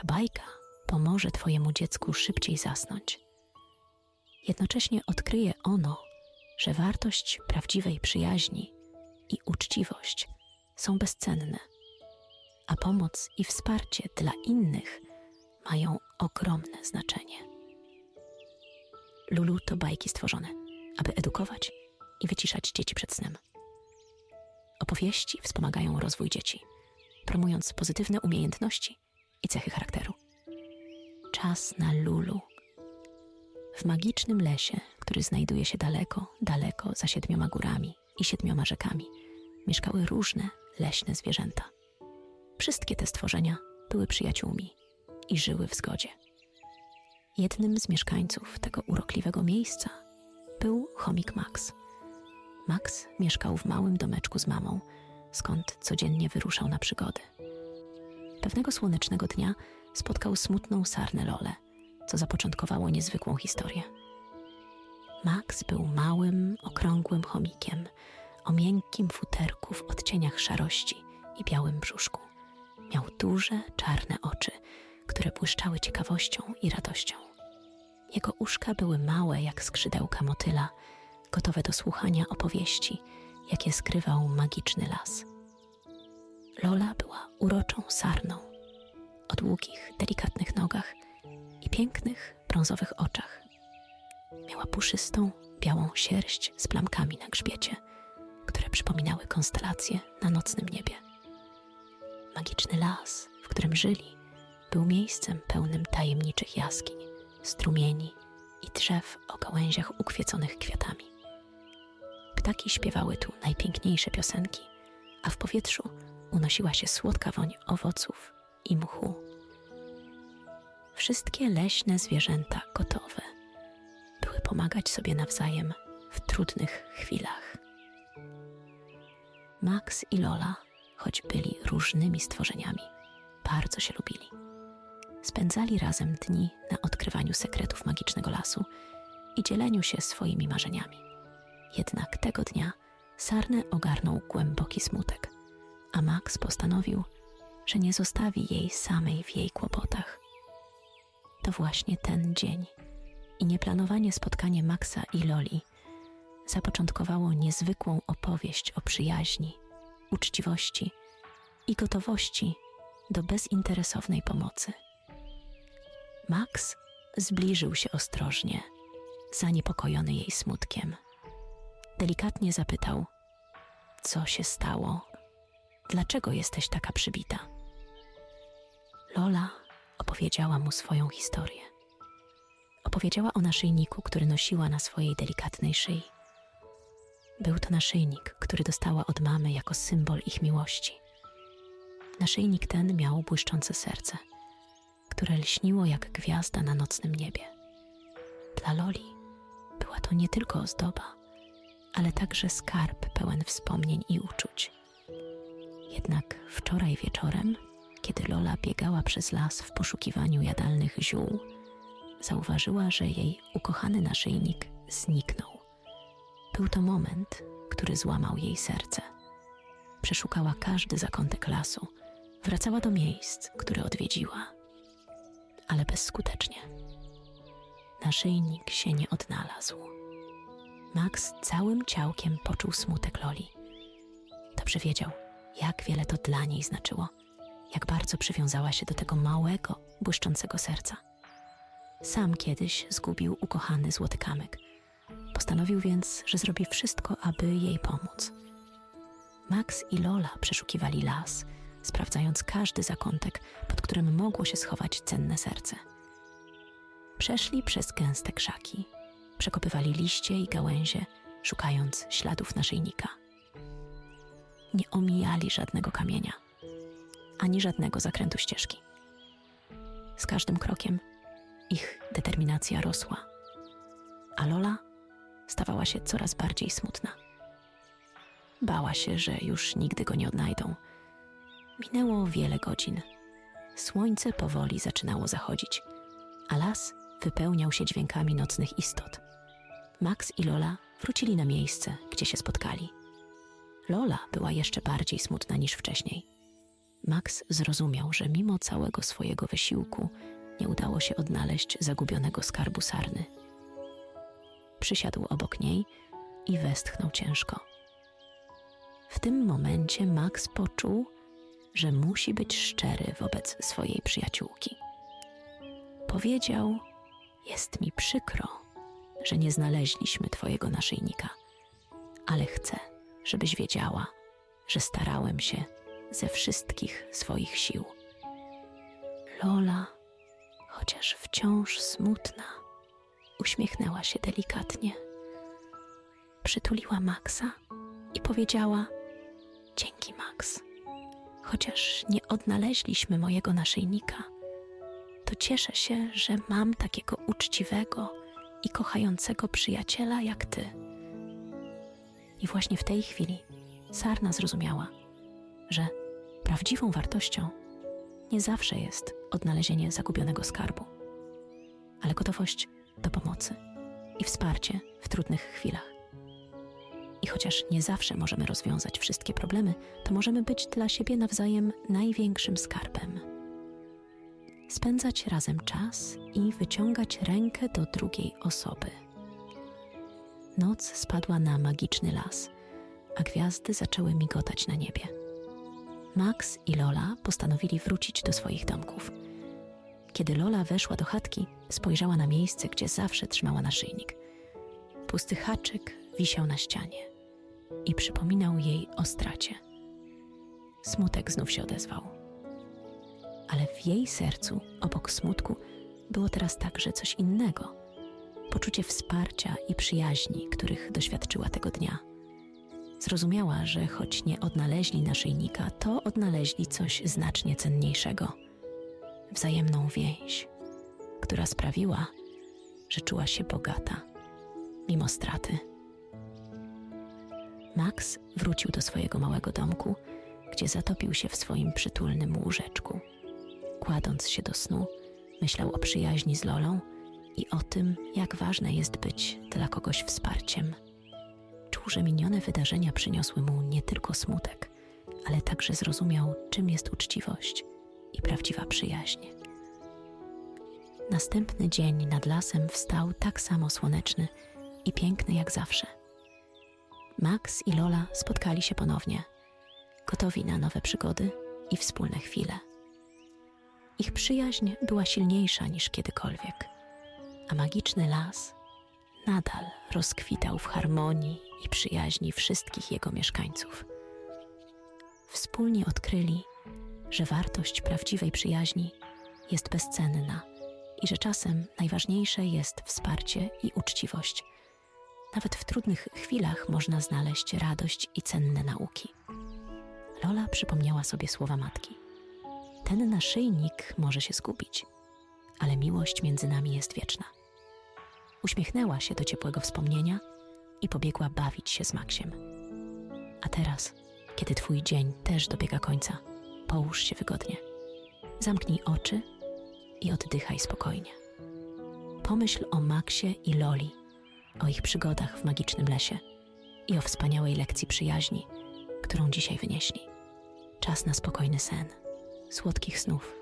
Ta bajka pomoże Twojemu dziecku szybciej zasnąć. Jednocześnie odkryje ono, że wartość prawdziwej przyjaźni i uczciwość są bezcenne, a pomoc i wsparcie dla innych mają ogromne znaczenie. Lulu to bajki stworzone, aby edukować i wyciszać dzieci przed snem. Opowieści wspomagają rozwój dzieci, promując pozytywne umiejętności i cechy charakteru. Czas na Lulu. W magicznym lesie, który znajduje się daleko, daleko za siedmioma górami i siedmioma rzekami, mieszkały różne leśne zwierzęta. Wszystkie te stworzenia były przyjaciółmi i żyły w zgodzie. Jednym z mieszkańców tego urokliwego miejsca był chomik Max. Max mieszkał w małym domeczku z mamą, skąd codziennie wyruszał na przygody. Pewnego słonecznego dnia spotkał smutną sarnę Lolę, co zapoczątkowało niezwykłą historię. Max był małym, okrągłym chomikiem o miękkim futerku w odcieniach szarości i białym brzuszku. Miał duże, czarne oczy, które błyszczały ciekawością i radością. Jego uszka były małe jak skrzydełka motyla, gotowe do słuchania opowieści, jakie skrywał magiczny las. Lola była uroczą sarną, o długich, delikatnych nogach i pięknych, brązowych oczach. Miała puszystą, białą sierść z plamkami na grzbiecie, które przypominały konstelacje na nocnym niebie. Magiczny las, w którym żyli, był miejscem pełnym tajemniczych jaskiń, strumieni i drzew o gałęziach ukwieconych kwiatami. Ptaki śpiewały tu najpiękniejsze piosenki, a w powietrzu unosiła się słodka woń owoców i mchu. Wszystkie leśne zwierzęta gotowe były pomagać sobie nawzajem w trudnych chwilach. Max i Lola, choć byli różnymi stworzeniami, bardzo się lubili. Spędzali razem dni na odkrywaniu sekretów magicznego lasu i dzieleniu się swoimi marzeniami. Jednak tego dnia Sarnę ogarnął głęboki smutek, a Max postanowił, że nie zostawi jej samej w jej kłopotach. To właśnie ten dzień i nieplanowanie spotkanie Maxa i Loli zapoczątkowało niezwykłą opowieść o przyjaźni, uczciwości i gotowości do bezinteresownej pomocy. Max zbliżył się ostrożnie, zaniepokojony jej smutkiem. Delikatnie zapytał: Co się stało? Dlaczego jesteś taka przybita? Lola opowiedziała mu swoją historię. Opowiedziała o naszyjniku, który nosiła na swojej delikatnej szyi. Był to naszyjnik, który dostała od mamy jako symbol ich miłości. Naszyjnik ten miał błyszczące serce, które lśniło jak gwiazda na nocnym niebie. Dla Loli była to nie tylko ozdoba, ale także skarb pełen wspomnień i uczuć. Jednak wczoraj wieczorem, kiedy Lola biegała przez las w poszukiwaniu jadalnych ziół, zauważyła, że jej ukochany naszyjnik zniknął. Był to moment, który złamał jej serce. Przeszukała każdy zakątek lasu, wracała do miejsc, które odwiedziła, ale bezskutecznie. Naszyjnik się nie odnalazł. Max całym ciałkiem poczuł smutek Loli. Dobrze wiedział, jak wiele to dla niej znaczyło, jak bardzo przywiązała się do tego małego, błyszczącego serca. Sam kiedyś zgubił ukochany złoty kamyk. Postanowił więc, że zrobi wszystko, aby jej pomóc. Max i Lola przeszukiwali las, sprawdzając każdy zakątek, pod którym mogło się schować cenne serce. Przeszli przez gęste krzaki, przekopywali liście i gałęzie, szukając śladów naszyjnika. Nie omijali żadnego kamienia, ani żadnego zakrętu ścieżki. Z każdym krokiem ich determinacja rosła, a Lola stawała się coraz bardziej smutna. Bała się, że już nigdy go nie odnajdą. Minęło wiele godzin. Słońce powoli zaczynało zachodzić, a las wypełniał się dźwiękami nocnych istot. Max i Lola wrócili na miejsce, gdzie się spotkali. Lola była jeszcze bardziej smutna niż wcześniej. Max zrozumiał, że mimo całego swojego wysiłku nie udało się odnaleźć zagubionego skarbu sarny. Przysiadł obok niej i westchnął ciężko. W tym momencie Max poczuł, że musi być szczery wobec swojej przyjaciółki. Powiedział: Jest mi przykro, że nie znaleźliśmy Twojego naszyjnika, ale chcę, żebyś wiedziała, że starałem się ze wszystkich swoich sił. Lola, chociaż wciąż smutna, uśmiechnęła się delikatnie. Przytuliła Maxa i powiedziała: Dzięki, Max. Chociaż nie odnaleźliśmy mojego naszyjnika, to cieszę się, że mam takiego uczciwego i kochającego przyjaciela jak ty. I właśnie w tej chwili Sarna zrozumiała, że prawdziwą wartością nie zawsze jest odnalezienie zagubionego skarbu, ale gotowość do pomocy i wsparcie w trudnych chwilach. I chociaż nie zawsze możemy rozwiązać wszystkie problemy, to możemy być dla siebie nawzajem największym skarbem. Spędzać razem czas i wyciągać rękę do drugiej osoby. Noc spadła na magiczny las, a gwiazdy zaczęły migotać na niebie. Max i Lola postanowili wrócić do swoich domków. Kiedy Lola weszła do chatki, spojrzała na miejsce, gdzie zawsze trzymała naszyjnik. Pusty haczyk wisiał na ścianie i przypominał jej o stracie. Smutek znów się odezwał. Ale w jej sercu, obok smutku, było teraz także coś innego poczucie wsparcia i przyjaźni, których doświadczyła tego dnia. Zrozumiała, że choć nie odnaleźli naszyjnika, to odnaleźli coś znacznie cenniejszego wzajemną więź, która sprawiła, że czuła się bogata, mimo straty. Max wrócił do swojego małego domku, gdzie zatopił się w swoim przytulnym łóżeczku. Kładąc się do snu, myślał o przyjaźni z Lolą i o tym, jak ważne jest być dla kogoś wsparciem. Czuł, że minione wydarzenia przyniosły mu nie tylko smutek, ale także zrozumiał, czym jest uczciwość i prawdziwa przyjaźń. Następny dzień nad lasem wstał tak samo słoneczny i piękny jak zawsze. Max i Lola spotkali się ponownie, gotowi na nowe przygody i wspólne chwile. Ich przyjaźń była silniejsza niż kiedykolwiek, a magiczny las nadal rozkwitał w harmonii i przyjaźni wszystkich jego mieszkańców. Wspólnie odkryli, że wartość prawdziwej przyjaźni jest bezcenna i że czasem najważniejsze jest wsparcie i uczciwość. Nawet w trudnych chwilach można znaleźć radość i cenne nauki. Lola przypomniała sobie słowa matki. Ten naszyjnik może się zgubić, ale miłość między nami jest wieczna. Uśmiechnęła się do ciepłego wspomnienia i pobiegła bawić się z Maksiem. A teraz, kiedy twój dzień też dobiega końca, połóż się wygodnie. Zamknij oczy i oddychaj spokojnie. Pomyśl o Maksie i Loli, o ich przygodach w magicznym lesie i o wspaniałej lekcji przyjaźni, którą dzisiaj wynieśli. Czas na spokojny sen, słodkich snów